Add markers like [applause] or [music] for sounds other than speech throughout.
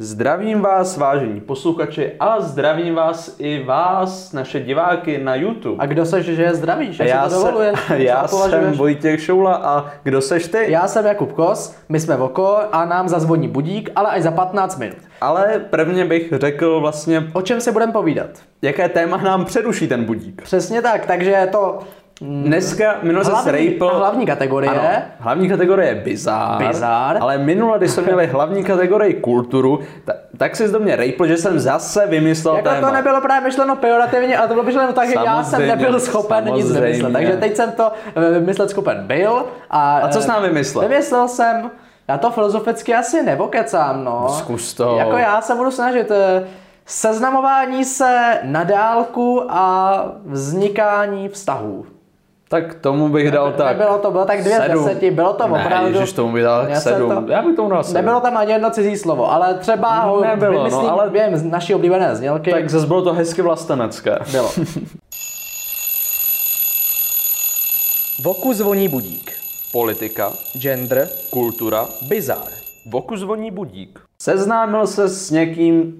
Zdravím vás, vážení posluchači, a zdravím vás i vás, naše diváky na YouTube. A kdo seš, že je zdravý, že já to se, já jsem Vojtěch Šoula a kdo seš ty? Já jsem Jakub Kos, my jsme Voko a nám zazvoní budík, ale až za 15 minut. Ale prvně bych řekl vlastně, O čem se budeme povídat? jaké téma nám přeruší ten budík. Přesně tak, takže to Dneska, minule se srejpl... hlavní kategorie. Ano, hlavní kategorie je bizár. Bizár. Ale minule, když jsme měli hlavní kategorii kulturu, tak, tak si do mě rejpl, že jsem zase vymyslel Jako téma. to nebylo právě myšleno pejorativně, ale to bylo myšleno tak, že já jsem nebyl schopen nic vymyslet. Takže teď jsem to eh, vymyslet schopen byl. A, A co eh, nám vymyslel? Vymyslel jsem, já to filozoficky asi nevokecám, no. Zkus to. Jako já se budu snažit eh, seznamování se na dálku a vznikání vztahů. Tak tomu bych dal tak Nebylo to, bylo tak dvě z deseti, bylo to ne, opravdu... Ježiš, tomu bych dal Já sedm. to- Já bych tomu dal sedm. Nebylo tam ani jedno cizí slovo, ale třeba ho Nebylo, no, vymyslím ale- během z naší oblíbené znělky. Tak zase bylo to hezky vlastenecké. Bylo. [laughs] Voku zvoní budík. Politika, Gender. kultura, Bizar. Voku zvoní budík. Seznámil se s někým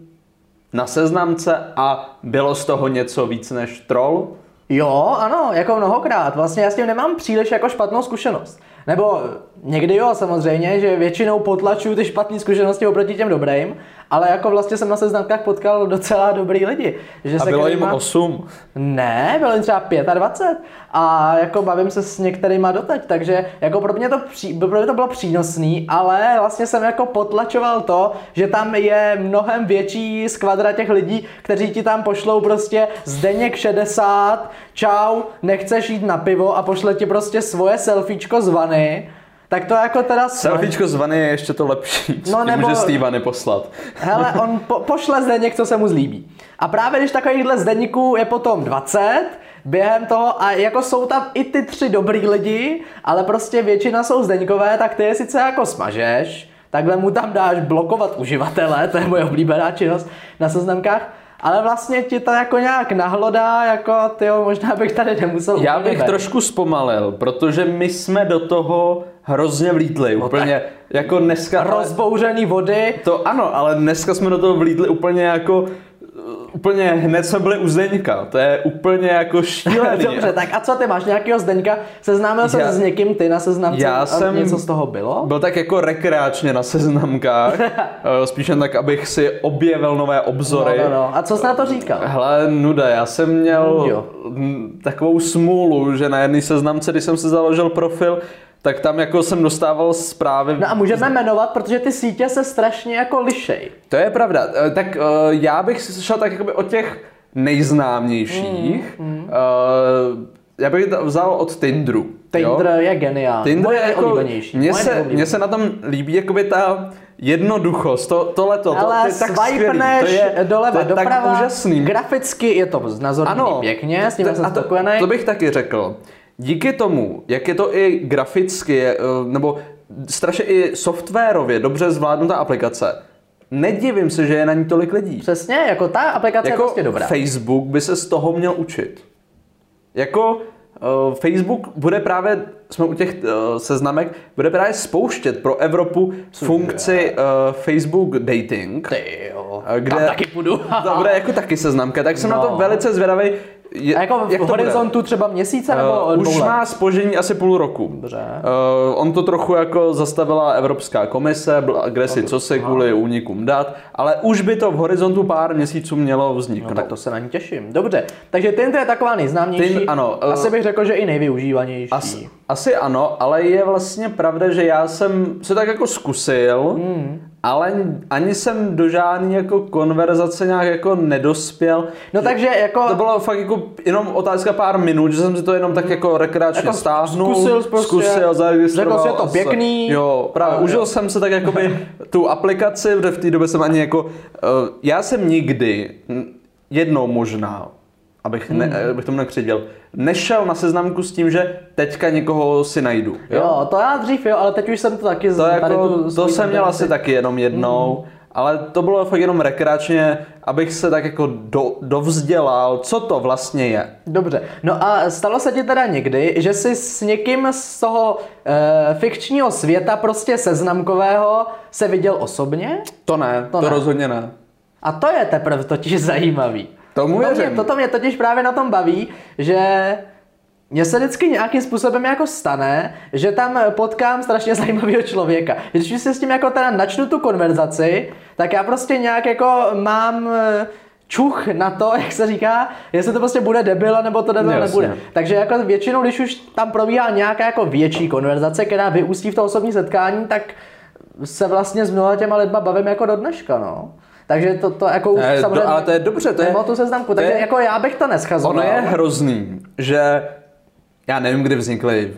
na seznamce a bylo z toho něco víc než troll? Jo, ano, jako mnohokrát. Vlastně já s tím nemám příliš jako špatnou zkušenost. Nebo někdy jo, samozřejmě, že většinou potlačuju ty špatné zkušenosti oproti těm dobrým, ale jako vlastně jsem na seznamkách potkal docela dobrý lidi. Že A se bylo jim kterýma- 8. Ne, bylo jim třeba 25 a jako bavím se s některýma doteď, takže jako pro mě to, pří, pro mě to bylo přínosný, ale vlastně jsem jako potlačoval to, že tam je mnohem větší skvadra těch lidí, kteří ti tam pošlou prostě Zdeněk 60, čau, nechceš jít na pivo a pošle ti prostě svoje selfiečko z vany, tak to jako teda... Selfiečko z vany je ještě to lepší, co No, nebo- může z té vany poslat. Hele, on po, pošle Zdeněk, co se mu zlíbí. A právě když takovýchhle Zdeníků je potom 20, během toho, a jako jsou tam i ty tři dobrý lidi, ale prostě většina jsou Zdeňkové, tak ty je sice jako smažeš, takhle mu tam dáš blokovat uživatele, [laughs] to je moje oblíbená činnost na seznamkách, ale vlastně ti to jako nějak nahlodá, jako tyjo, možná bych tady nemusel Já bych být. trošku zpomalil, protože my jsme do toho hrozně vlítli. úplně jako dneska... Rozbouřený vody, To ano, ale dneska jsme do toho vlítli úplně jako... Úplně hned jsme byli u Zdeňka. To je úplně jako šílený. [laughs] Dobře, tak a co ty máš nějakého Zdeňka? Seznámil se Já- s někým ty na seznamce? Já jsem- Něco z toho bylo? Byl tak jako rekreačně na seznamkách. [laughs] Eh, Spíš jen tak, abych si objevil nové obzory. No, no, no. A co jsi na to říkal? Hele, nuda, já jsem měl Jo. takovou smůlu, že na jedné seznamce, když jsem si založil profil, tak tam jako jsem dostával zprávy. No a můžeme jmenovat, protože ty sítě se strašně jako lišej. To je pravda. Eh, Tak eh, já bych šel tak jakoby od těch nejznámějších. Mm, Eh, Já bych to vzal od Tinderu. Tinder jo? je geniální. Tinder Moje je jako, mně se, mně se na tom líbí jakoby ta jednoduchost, to, tohleto, to, Ale to je tak skvělý, to je, doleva, to je doprava, tak úžasný. graficky je to znázorněný Ano, pěkně, s tím jsem spokojený. to bych taky řekl. Díky tomu, jak je to i graficky, eh, nebo strašně i softwarově dobře zvládnutá aplikace, nedivím se, že je na ní tolik lidí. Přesně, jako ta aplikace Jako je prostě dobrá. Facebook by se z toho měl učit. Jako uh, Facebook bude právě, jsme u těch uh, seznamek, bude právě spouštět pro Evropu funkci uh, Facebook Dating. Ty jo, eh, tam taky půjdu. [laughs] to bude jako taky seznamka, tak jsem No. na to velice zvědavý. Je, A jako v jak horizontu třeba měsíce nebo Uh, už let? má spožení asi půl roku. Dobře. Uh, on to trochu jako zastavila Evropská komise, byla kde si co se kvůli únikům dat, ale už by to v horizontu pár měsíců mělo vzniknout. No, tak to se na ní těším. Dobře, takže Tinder je taková nejznámější. Tin- ano, eh, Asi bych řekl, že i nejvyužívanější. Asi, asi ano, ale je vlastně pravda, že já jsem se tak jako zkusil, Hmm. ale ani jsem do žádný jako konverzace nějak jako nedospěl. No takže jako... To bylo fakt jako jenom otázka pár minut, že jsem si to jenom tak jako rekreačně Jako stáhnul, zkusil prostě, zkusil, zaregistroval. řekl si, je to pěkný. Jo, právě, A užil jo. jsem se tak jakoby [laughs] tu aplikaci, protože v té době jsem ani jako, uh, já jsem nikdy, jednou možná, abych, ne, Hmm. abych tomu nekřiděl, nešel na seznamku s tím, že teďka někoho si najdu. Jo, to já dřív jo, ale teď už jsem to taky... To, z- tady jako, tu to jsem měl asi taky jenom jednou ale to bylo fakt jenom rekreačně, abych se tak jako do, dovzdělal, co to vlastně je. Dobře. No a stalo se ti teda někdy, že jsi s někým z toho e, fikčního světa prostě seznamkového se viděl osobně? To ne, to, To to ne. rozhodně ne. A to je teprve totiž zajímavý. Tomu to mě, věřím. toto mě totiž právě na tom baví, že mně se vždycky nějakým způsobem jako stane, že tam potkám strašně [laughs] zajímavého člověka. Když si s tím jako teda načnu tu konverzaci, tak já prostě nějak jako mám eh, čuch na to, [laughs] jak se říká, jestli to prostě bude debil, nebo to debil Jasně. nebude. Takže jako většinou, když už tam probíhá nějaká jako větší konverzace, která vyústí v to osobní setkání, tak se vlastně s mnoha těma lidma bavím jako do dneška, no. Takže to, to jako už Ne, samozřejmě... to- ale to je dobře, to je- tu seznamku, takže je- jako já bych to neschazoval. Ono je hrozný, že já nevím, kdy vznikly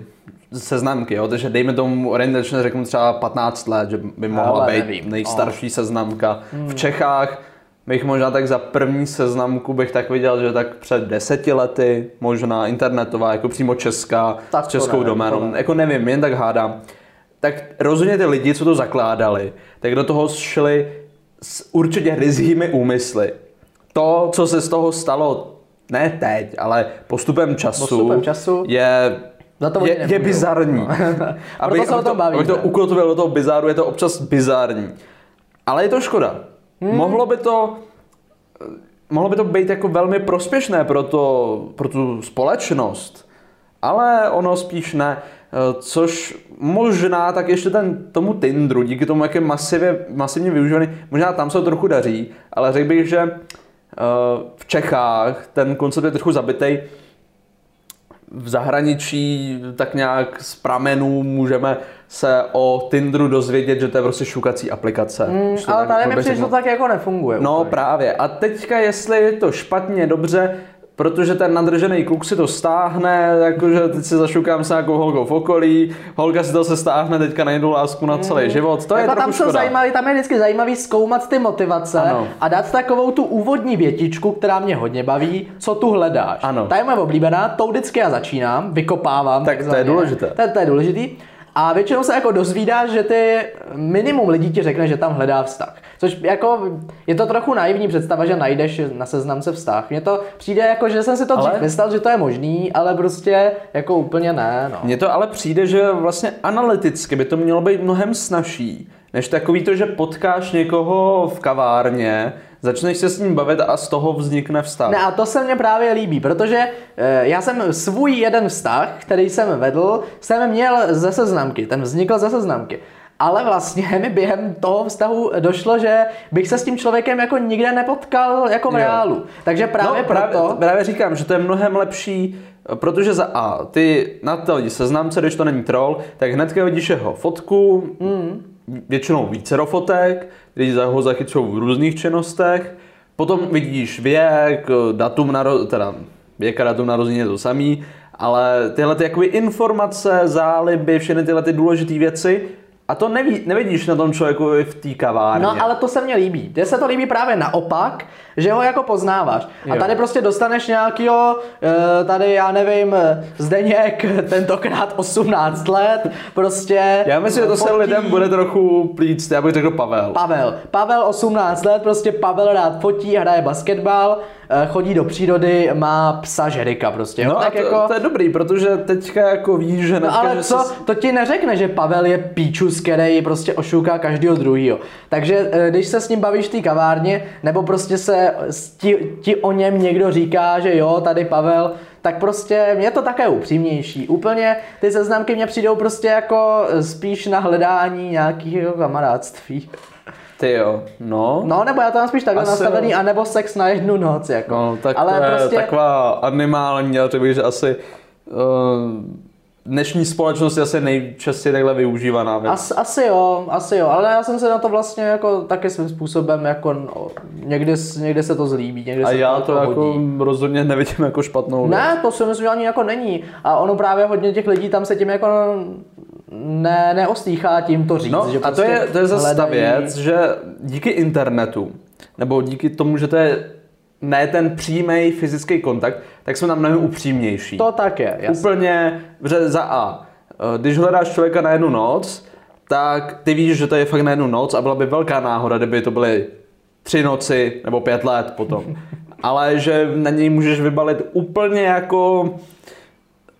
seznamky, jo? takže dejme tomu orientačně řeknu třeba 15 let, že by mohla Ale být nevím. nejstarší seznamka. V Čechách bych možná tak za první seznamku bych tak viděl, že tak před deseti lety, možná internetová, jako přímo česká, Tak s českou nevím, doménou, nevím. jako nevím, jen tak hádám. Tak rozhodně ty lidi, co to zakládali, tak do toho šli s určitě rizími úmysly. To, co se z toho stalo, ne teď, ale postupem času, Postupem času. je, Za to je, je nemůžou. [laughs] [laughs] Proto bizarní. se o tom abych to ukotvil do toho bizáru, je to občas bizarní. Ale je to škoda. Hmm. Mohlo by to mohlo by to být jako velmi prospěšné pro, to, pro tu společnost, ale ono spíš ne. Eh, Což možná tak ještě ten, tomu Tinderu, díky tomu, jak je masivě, masivně využívaný, možná tam se to trochu daří, ale řekl bych, že eh, v Čechách ten koncept je trochu zabitej. V zahraničí tak nějak z pramenů můžeme se o Tinderu dozvědět, že to je prostě šukací aplikace. To Ale tady mi přijde, že to tak jako nefunguje. No úplně. právě. A teďka, jestli je to špatně, dobře, protože ten nadržený kluk si to stáhne, jakože teď si zašukám se nějakou holkou v okolí, holka si to se stáhne, teďka najdu lásku na celý život. To je jako tam jsou zajímavý, tam je vždycky zajímavý zkoumat ty motivace Ano. a dát takovou tu úvodní větičku, která mě hodně baví, co tu hledáš. Ano. Ta je moje oblíbená, tou vždycky já začínám, vykopávám. Tak to je důležité. To, je- to je důležitý. A většinou se jako dozvídáš, že ty minimum lidí ti řekne, že tam hledá vztah. Což jako je to trochu naivní představa, že najdeš na seznamce vztah. Mně to přijde jako, že jsem si to Ale- dřív myslel, že to je možný, ale prostě jako úplně ne. No. Mně to ale přijde, že vlastně analyticky by to mělo být mnohem snažší, než takový to, že potkáš někoho v kavárně, začneš se s ním bavit a z toho vznikne vztah. Ne, a to se mně právě líbí, protože eh, já jsem svůj jeden vztah, který jsem vedl, jsem měl ze seznamky, ten vznikl ze seznamky. Ale vlastně mi během toho vztahu došlo, že bych se s tím člověkem jako nikde nepotkal jako v Jo. reálu. Takže právě no, právě, proto... právě říkám, že to je mnohem lepší, protože za A, ty na to lidi seznamce, když to není troll, tak hnedka vidíš jeho fotku, mm. Většinou vícero fotek, když ho zachycují v různých činnostech, potom vidíš věk, datum naro, teda věk a datum narození je to samý, ale tyhle ty jakoby informace, záliby, všechny tyhle ty důležité věci, a to neví, nevidíš na tom člověku v té kavárně. No ale to se mně líbí. Mně se to líbí právě naopak, že ho jako poznáváš. A Jo. tady prostě dostaneš nějakýho, eh, tady já nevím, Zdeněk, [laughs] tentokrát 18 let, prostě... Já myslím, že to se lidem bude trochu plíct, já bych řekl Pavel. Pavel. Pavel 18 let, prostě Pavel rád fotí, hraje basketbal, eh, chodí do přírody, má psa Žerika prostě. jo. No tak a to, jako... to je dobrý, protože teďka jako víš, že No ale co, se... to ti neřekne, že Pavel je píčus, který prostě ošouká každého druhého. Takže eh, když se s ním bavíš v té kavárně, nebo prostě se ti, ti o něm někdo říká, že jo, tady Pavel, tak prostě mě to také upřímnější. Úplně ty seznamky mě přijdou prostě jako eh, spíš na hledání nějakého kamarádství. Ty jo, no. No, nebo já to mám spíš takhle Asi nastavený, jo. anebo sex na jednu noc, jako. No, tak Ale to je prostě... taková animální, ale řekl bych, že asi uh, dnešní společnost je asi nejčastěji takhle využívaná věc. As, asi jo, asi jo, ale já jsem se na to vlastně jako taky svým způsobem jako no, někdy, někdy se to zlíbí, někdy A se já to jako jako hodí. rozhodně nevidím jako špatnou věc. Ne, to si myslím, že ani jako není. A ono právě hodně těch lidí tam se tím jako ne, neostýchá tím to říct. No že a to prostě je, to je zase ta hledají- věc, že díky internetu, nebo díky tomu, že to je ne ten přímý fyzický kontakt, tak jsme tam mnohem upřímnější. To tak je, jasně. Úplně, že za A, eh, když hledáš člověka na jednu noc, tak ty víš, že to je fakt na jednu noc a byla by velká náhoda, kdyby to byly tři noci nebo pět let potom. [laughs] Ale že na něj můžeš vybalit úplně jako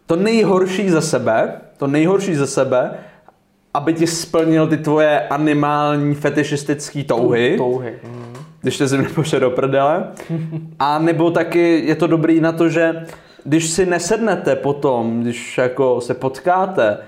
to nejhorší ze sebe, to nejhorší ze sebe, aby ti splnil ty tvoje animální fetišistické touhy. Touhy. Mm. Když te zem nepošle do prdele. A nebo taky je to dobrý na to, že když si nesednete potom, když jako se potkáte,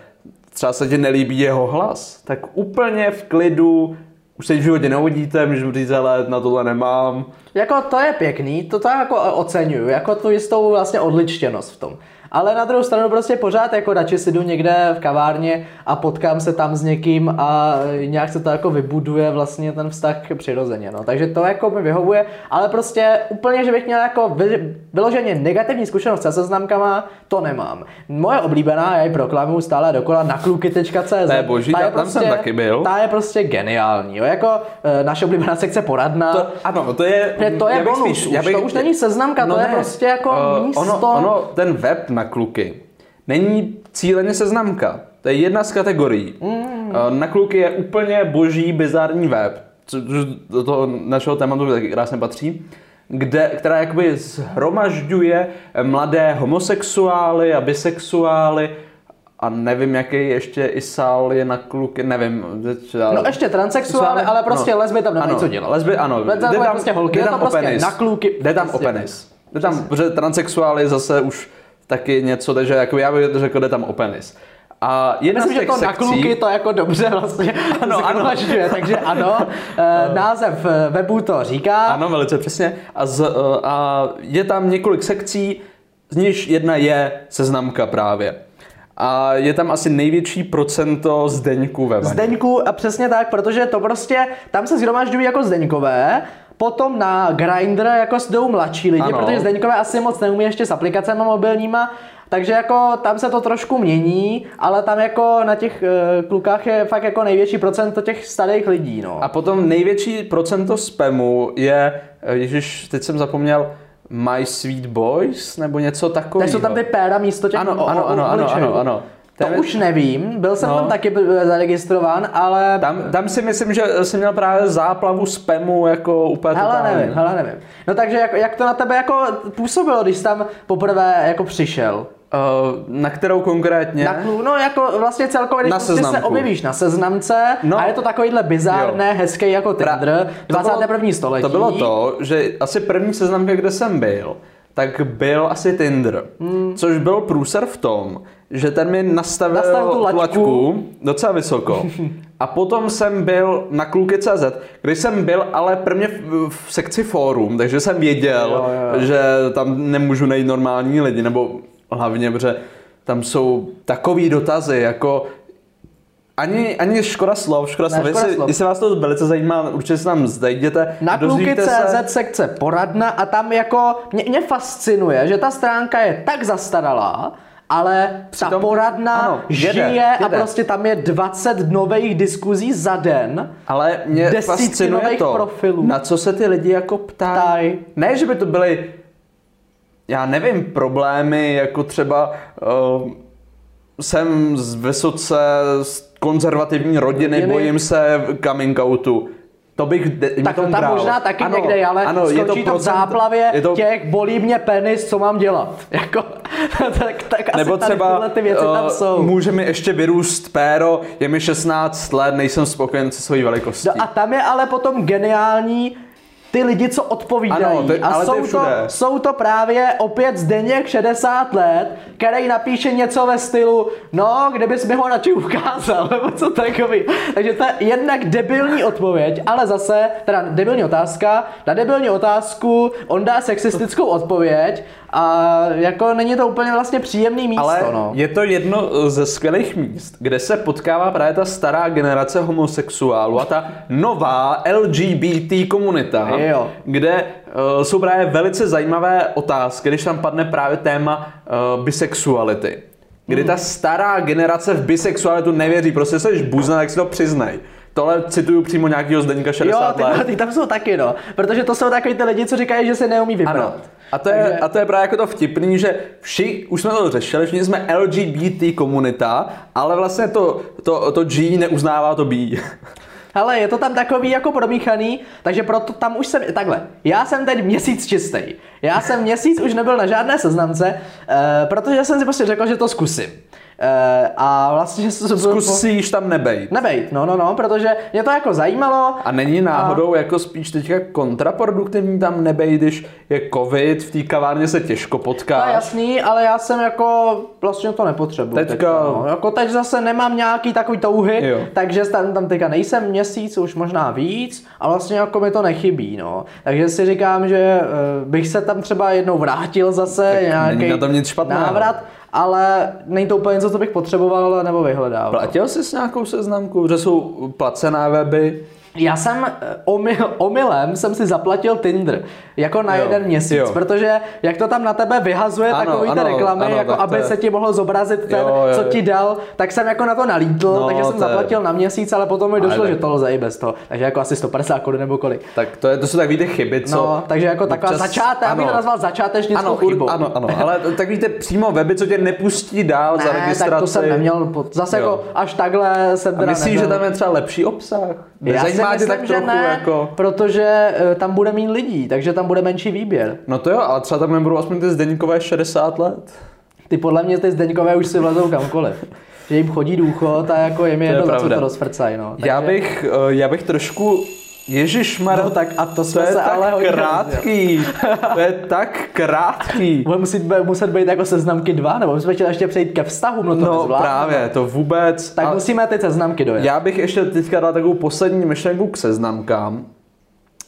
třeba se ti nelíbí jeho hlas, tak úplně v klidu, už se v životě neuvidíte, můžeš mu říct, hele, na tohle nemám. Jako to je pěkný, to tak jako oceňuju, jako tu jistou vlastně odličtěnost v tom. Ale na druhou stranu prostě pořád jako radši si jdu někde v kavárně a potkám se tam s někým a nějak se to jako vybuduje vlastně ten vztah přirozeně. No. Takže to jako mi vyhovuje, ale prostě úplně, že bych měl jako vy, vyloženě negativní zkušenost se seznamkama, to nemám. Moje oblíbená, já ji proklamuju stále dokola na kluky.cz. Je boží, Ta tam- tam jsem taky byl. Ta je prostě geniální. Jo. Jako e, naše oblíbená sekce poradna. To, ano, to je... Ne, to je já bych bonus spíš- už, já bych- to už není seznamka, to je prostě jako Eh, místo. Ono, ono, ten web na kluky není cíleně seznamka. To je jedna z kategorií. Mm. Na kluky je úplně boží, bizarní web, což do toho našeho tématu taky krásně patří, kde, která jakoby zhromažďuje mladé homosexuály a bisexuály a nevím, jaký ještě isál je na kluky, nevím. já- No ještě transexuály, ale prostě lesby tam nemají co dělat. Lesby, ano. Jde jsou prostě holky, jde tam prostě na kluky, Jde tam prostě o penis. Jde tam, protože transexuály zase už taky něco, takže jako já bych řekl, jde tam o penis. A jedna Myslím, z že těch to na sekcí, kluky to jako dobře vlastně [laughs] Ano, ano. takže ano, [laughs] eh, název eh, webu to říká. Ano, velice přesně. A, z, eh, a je tam několik sekcí, z nichž jedna je seznamka právě. A je tam asi největší procento zdeňků ve vaně. Zdeňku a přesně tak, protože to prostě, tam se zhromažďují jako Zdeňkové, Potom na Grindr jako jdou mladší lidi, Ano. protože Zdeňkové asi moc neumí ještě s aplikacemi mobilníma, takže jako tam se to trošku mění, ale tam jako na těch uh, klukách je fakt jako největší procento těch starých lidí, no. A potom největší procento spamu je, eh, ježiš, teď jsem zapomněl, My Sweet Boys, nebo něco takového. Tak jsou tam ty péra místo těch Ano, ano, ano, ano, ano, ano. To už nevím, byl jsem No. tam taky eh, zaregistrován, ale... Tam, tam si myslím, že jsem měl právě záplavu spamu jako úplně Hele, totální. nevím, hele, nevím. No takže jak, jak to na tebe jako působilo, když jsi tam poprvé jako přišel? Uh, na kterou konkrétně? Na, no jako vlastně celkově, když prostě se objevíš na seznamce No. a je to takovýhle bizárné, hezký jako Tinder, To bylo- 21. století. To bylo to, že asi první seznamka, kde jsem byl, tak byl asi Tinder. Hmm. Což byl průser v tom, že ten mi nastavil, Nastavil tu laťku. laťku docela vysoko. A potom jsem byl na kluky.cz, kde jsem byl ale prvně v, v sekci fórum, takže jsem věděl, Jo, jo, jo. že tam nemůžu najít normální lidi, nebo hlavně, protože tam jsou takový dotazy, jako ani, ani škoda slov, škoda Ne, slov. škoda Jestli, slov. jestli vás to velice zajímá, určitě se tam zajděte. Na kluky.cz sekce poradna a tam jako mě, mě fascinuje, že ta stránka je tak zastaralá, ale ta Přitom- poradna ano, žije jede, a jede. prostě tam je 20 nových diskuzí za den. Ale mě Desítky fascinuje nových to, profilů. na co se ty lidi jako ptají. Ptají. Ne, že by to byly, já nevím, problémy, jako třeba uh, jsem z vysoce z konzervativní rodiny, Rodiny. bojím se coming outu. To bych de- Tak to tam bral. možná taky ano, někde, ale ano, je skončí to, v procent- záplavě je to, těch bolí mě penis, co mám dělat. [laughs] Jako, tak, tak asi Nebo třeba tyhle ty věci tam eh, jsou. může mi ještě vyrůst péro, je mi 16 let, nejsem spokojen se svojí velikostí. No a tam je ale potom geniální ty lidi, co odpovídají. Ano, to- a ale to je jsou, to, všude. jsou to právě opět Zdeněk 60 let, který napíše něco ve stylu, no, kde bys mi ho radši ukázal, [laughs] nebo co takový. Takže to je jednak debilní odpověď, ale zase, teda debilní otázka, na debilní otázku on dá sexistickou odpověď a jako není to úplně vlastně příjemný místo, Ale no. je to jedno ze skvělých míst, kde se potkává právě ta stará generace homosexuálů a ta nová LGBT komunita, Jo. kde uh, jsou právě velice zajímavé otázky, když tam padne právě téma uh, bisexuality. Kdy ta stará generace v bisexualitu nevěří, prostě jsi buzna, tak si to přiznej. tohle cituju přímo nějakého Zdeňka 60 Jo, let. ty, ty tam jsou taky, no. Protože to jsou takový ty lidi, co říkají, že se neumí vybrat. Ano. A to, je, Takže- a to je právě jako to vtipný, že vši, už jsme to řešili, všichni jsme LGBT komunita, ale vlastně to, to, to G neuznává to B. [laughs] Hele, je to tam takový jako promíchaný, takže proto tam už jsem, takhle, já jsem teď měsíc čistý. Já jsem měsíc už nebyl na žádné seznamce, uh, protože jsem si prostě řekl, že to zkusím. Uh, a vlastně [laughs] jsem Zkusíš tam nebejt. Nebejt, no, no, no, protože mě to jako zajímalo. A není náhodou jako spíš teďka kontraproduktivní tam nebejt, když je covid, v té kavárně se těžko To je potkáš. jasný, ale já jsem jako vlastně to nepotřebuji. Teďka- Teďka, no. Jako teď zase nemám nějaký takový touhy, Jo. takže tam, tam teďka nejsem měsíc, už možná víc a vlastně jako mi to nechybí, no. Takže si říkám, že uh, bych se tam třeba jednou vrátil zase, Tak nějaký na tom nic špatného. návrat, ale není to úplně něco, co bych potřeboval nebo vyhledával. Platil jsi s nějakou seznamku, že jsou placená weby? Já jsem eh, omyl, omylem jsem si zaplatil Tinder jako na Jo, jeden měsíc, jo. protože jak to tam na tebe vyhazuje Ano, takový ty ano, reklamy, ano, jako aby je- se ti mohl zobrazit ten, Jo, jo, co ti dal, tak jsem jako na to nalítl, No, takže jsem to je- zaplatil na měsíc, ale potom mi došlo, že to lze i bez toho, takže jako asi 150 korun nebo kolik. Tak to, je, to jsou takový ty chyby, co... No, takže jako taková občas- začátek, já bych to nazval začátečnickou ano, chybou. ano, ano, ale tak víte, přímo weby, co tě nepustí dál za Ne, registraci. tak to jsem neměl, zase Jo. jako až takhle jsem teda myslíš, že tam je třeba lepší obsah? Já si Nezajímá tě myslím, tak že trochu ne, jako... protože eh, tam bude méně lidí, takže tam bude menší výběr. No to jo, ale třeba tam nebudou aspoň ty Zdeňkové 60 let. Ty podle mě ty Zdeňkové už si vlezou kamkoliv. Že jim chodí důchod a jako jim je je jedno, za co to rozfrcají. No. Já bych, eh, já bych trošku... Ježišmar, No tak a to to jsme se tak ale hodně krátký. to je tak krátký. [laughs] Bude muset, být- muset být jako seznamky dva, nebo jsme chtěli ještě přejít ke vztahům, no to No nezvládneme. právě, to vůbec. Tak A musíme ty seznamky dojet. já bych ještě teďka dal takovou poslední myšlenku k seznamkám.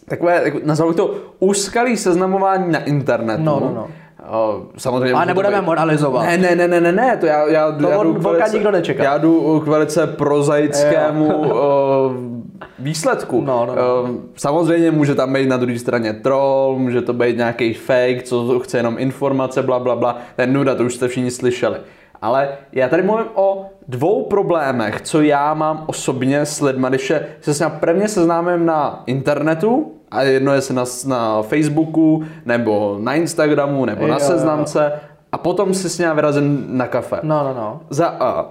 Takové, jako, nazval bych to úskalý seznamování na internetu. No, no, no. O, samozřejmě. A nebudeme být- moralizovat. Ne, ne, ne, ne, ne, ne, to já, já, To já jdu k Vlka nikdo nečeká. Já jdu k velice prozaickému o, výsledku. No, no, no. O, samozřejmě může tam být na druhé straně troll, může to být nějaký fake, co chce jenom informace, bla, bla, bla. Ten nuda, to už jste všichni slyšeli. Ale já tady mluvím o dvou problémech, co já mám osobně s lidmi, když je- se s ním prvně seznámím na internetu, a jedno je se na, na Facebooku, nebo na Instagramu, nebo na Jo, jo. seznamce, a potom si s ním vyrazím na kafe. No, no, no. Za A.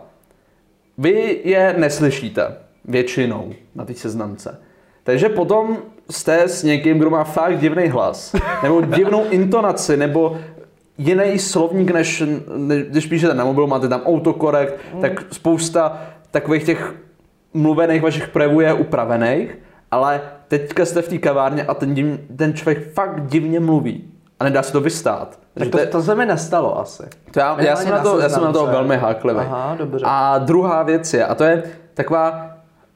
Vy je neslyšíte většinou na té seznamce. Takže potom jste s někým, kdo má fakt divný hlas, nebo divnou [laughs] intonaci, nebo jiný slovník, než, než když píšete na mobilu, máte tam autokorekt, tak spousta takových těch mluvených vašich projevů je upravených, ale teďka jste v té kavárně a ten, div, ten člověk fakt divně mluví a nedá se to vystát. Tak to, to se mi nestalo asi. to já, já, jsem na to, já jsem na to velmi háklivý. Aha, dobře. A druhá věc je, a to je taková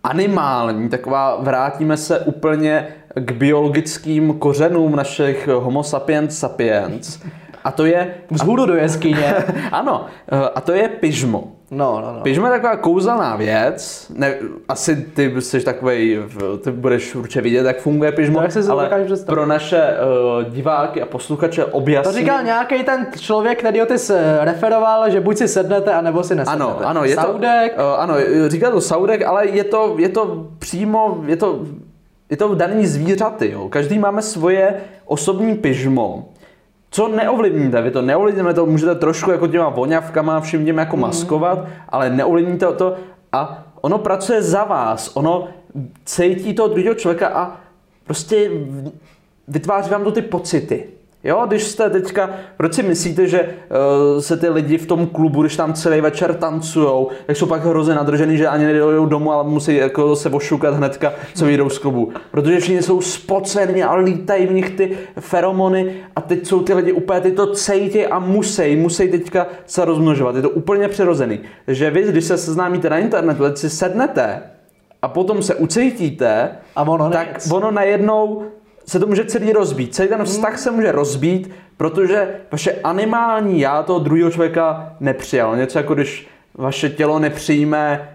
animální, taková, vrátíme se úplně k biologickým kořenům našich homo sapiens sapiens. A to je, Vzhůru do jeskyně. [laughs] ano, eh, a to je pyžmo. No, no, no. Pyžmo je taková kouzelná věc, ne, asi ty jsi takový, ty budeš určitě vidět, jak funguje pyžmo, No, si to ale pro naše uh, diváky a posluchače To objasním. říkal nějaký ten člověk, který ty s- referoval, že buď si sednete, anebo si nesednete. Ano, ano, je Saudek, to, uh, ano, říká to Saudek, ale je to, je to přímo, je to, je to daný zvířaty, jo. Každý máme svoje osobní pyžmo. Co neovlivníte, vy to neovlivníte, to můžete trošku jako těma voňavkama všim těm jako maskovat, ale neovlivníte to a ono pracuje za vás, ono cítí toho druhého člověka a prostě vytváří vám to ty pocity. Jo, když jste teďka, proč si myslíte, že uh, se ty lidi v tom klubu, když tam celý večer tancujou, tak jsou pak hrozně nadržený, že ani nejdou domů, ale musí jako se ošukat hnedka, co vyjdou z klubu. Protože všichni jsou spocení a lítají v nich ty feromony a teď jsou ty lidi úplně ty to cejtí a musí, musí teďka se rozmnožovat. Je to úplně přirozený. Takže vy, když se seznámíte na internetu, teď si sednete a potom se ucítíte, A ono tak ono najednou se to může celý rozbít. Celý ten vztah Hmm. se může rozbít, protože vaše animální já toho druhého člověka nepřijal. Něco jako když vaše tělo nepřijme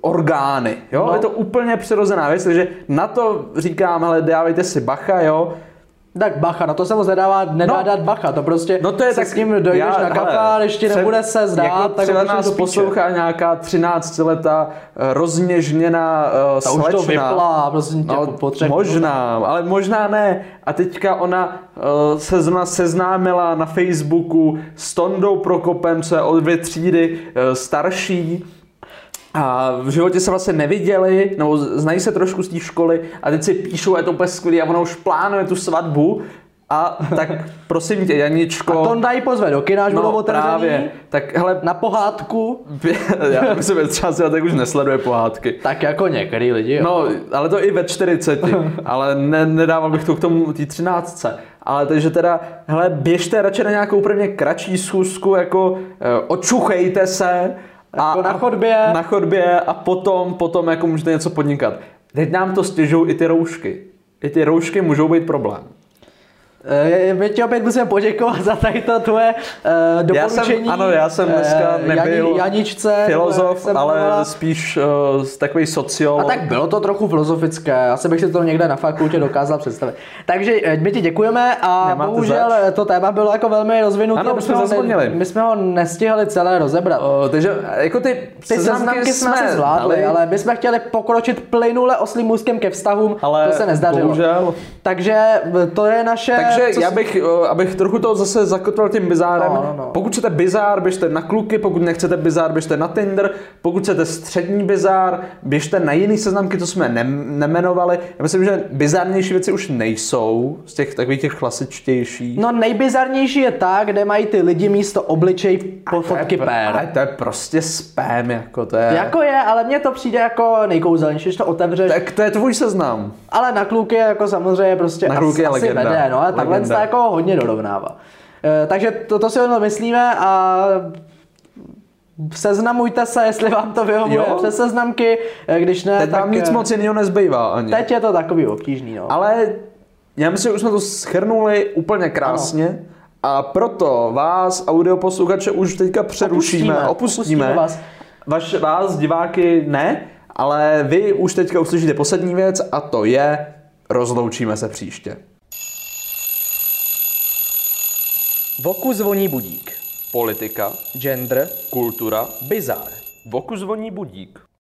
orgány. Jo? No. Je to úplně přirozená věc, takže na to říkám, hele, dávejte si bacha, jo. Tak bacha, na to se moc nedává, nedá No. dát bacha, to prostě No to je se tak, s ním dojdeš já- na kafe ještě tře- nebude se zdát, jako tak třeba nás píče. poslouchá nějaká 13-letá eh, rozněžněná uh, Ta už to vypla, prosím tě, po, po třech možná, ale možná ne. A teďka ona uh, se zrovna seznámila na Facebooku s Tondou Prokopem, co je o dvě třídy uh, starší. A v životě se vlastně neviděli, nebo znají se trošku z té školy a teď si píšou, je to úplně skvělý a ona už plánuje tu svatbu. A [laughs] tak prosím tě, Janičko, A Tonda ji pozve do kina, až budou no otevřený. právě, tak hele, Na pohádku, [laughs] já myslím, že třeba si tak už nesleduje pohádky. tak jako některý lidi. jo. No, ale to i ve 40, [laughs] ale ne, nedával bych to k tomu té 13. Ale takže teda, hele, běžte radši na nějakou prvně kratší schůzku, jako eh, očuchejte se. Jako na chodbě. Na chodbě a potom, potom jako můžete něco podnikat. Teď nám to stěžují i ty roušky. I ty roušky můžou být problém. Eh, My ti opět musíme poděkovat za tady to tvoje uh, doporučení. ano, já jsem dneska eh, nebyl Jani, Janičce, nebo Filozof, se ale jmenovala. spíš uh, takový sociolog. A tak bylo to trochu filozofické, asi bych si to někde na fakultě dokázal představit. Takže eh, my ti děkujeme a Nemáte bohužel zač. eh, to téma bylo jako velmi rozvinuté. Ano, my jsme ho ne-. My jsme ho nestihli celé rozebrat. Uh, takže jako ty, Ty seznamky jsme se zvládli, dali, ale my jsme chtěli pokročit plynule oslým můstkem ke vztahům, ale to se nezdařilo. bohužel. Takže eh, to je naše... Takže co já bych, uh, abych trochu to zase zakotvil tím bizárem. No, no, no. Pokud chcete bizár, běžte na kluky, pokud nechcete bizár, běžte na Tinder, pokud chcete střední bizár, běžte na jiný seznamky, co jsme ne- nemenovali. Já myslím, že bizárnější věci už nejsou, z těch takových těch klasičtějších. No nejbizarnější je ta, kde mají ty lidi místo obličej po fotky pr- pér. Ale to je prostě spam, jako to je. Jako je, ale mně to přijde jako nejkouzelnější, když to otevřeš. Tak to je tvůj seznam. Ale na kluky jako samozřejmě prostě Na asi, kluky je asi legenda. vede, no, takhle to jako hodně dorovnává. E, takže to, to si jenom myslíme a seznamujte se, jestli vám to vyhovuje Jo. přes seznamky, e, když ne, Teď tak nic e, moc jiného nezbývá ani. teď je to takový obtížný, no. Ale já myslím, že už jsme to schrnuli úplně krásně. Ano. A proto vás, audioposluchače, už teďka přerušíme, Opustíme, opustíme. opustíme vás. Vaš, vás, diváky, ne, ale vy už teďka uslyšíte poslední věc a to je, rozloučíme se příště. Voku zvoní budík. Politika, Gender, kultura, bizar. Voku zvoní budík.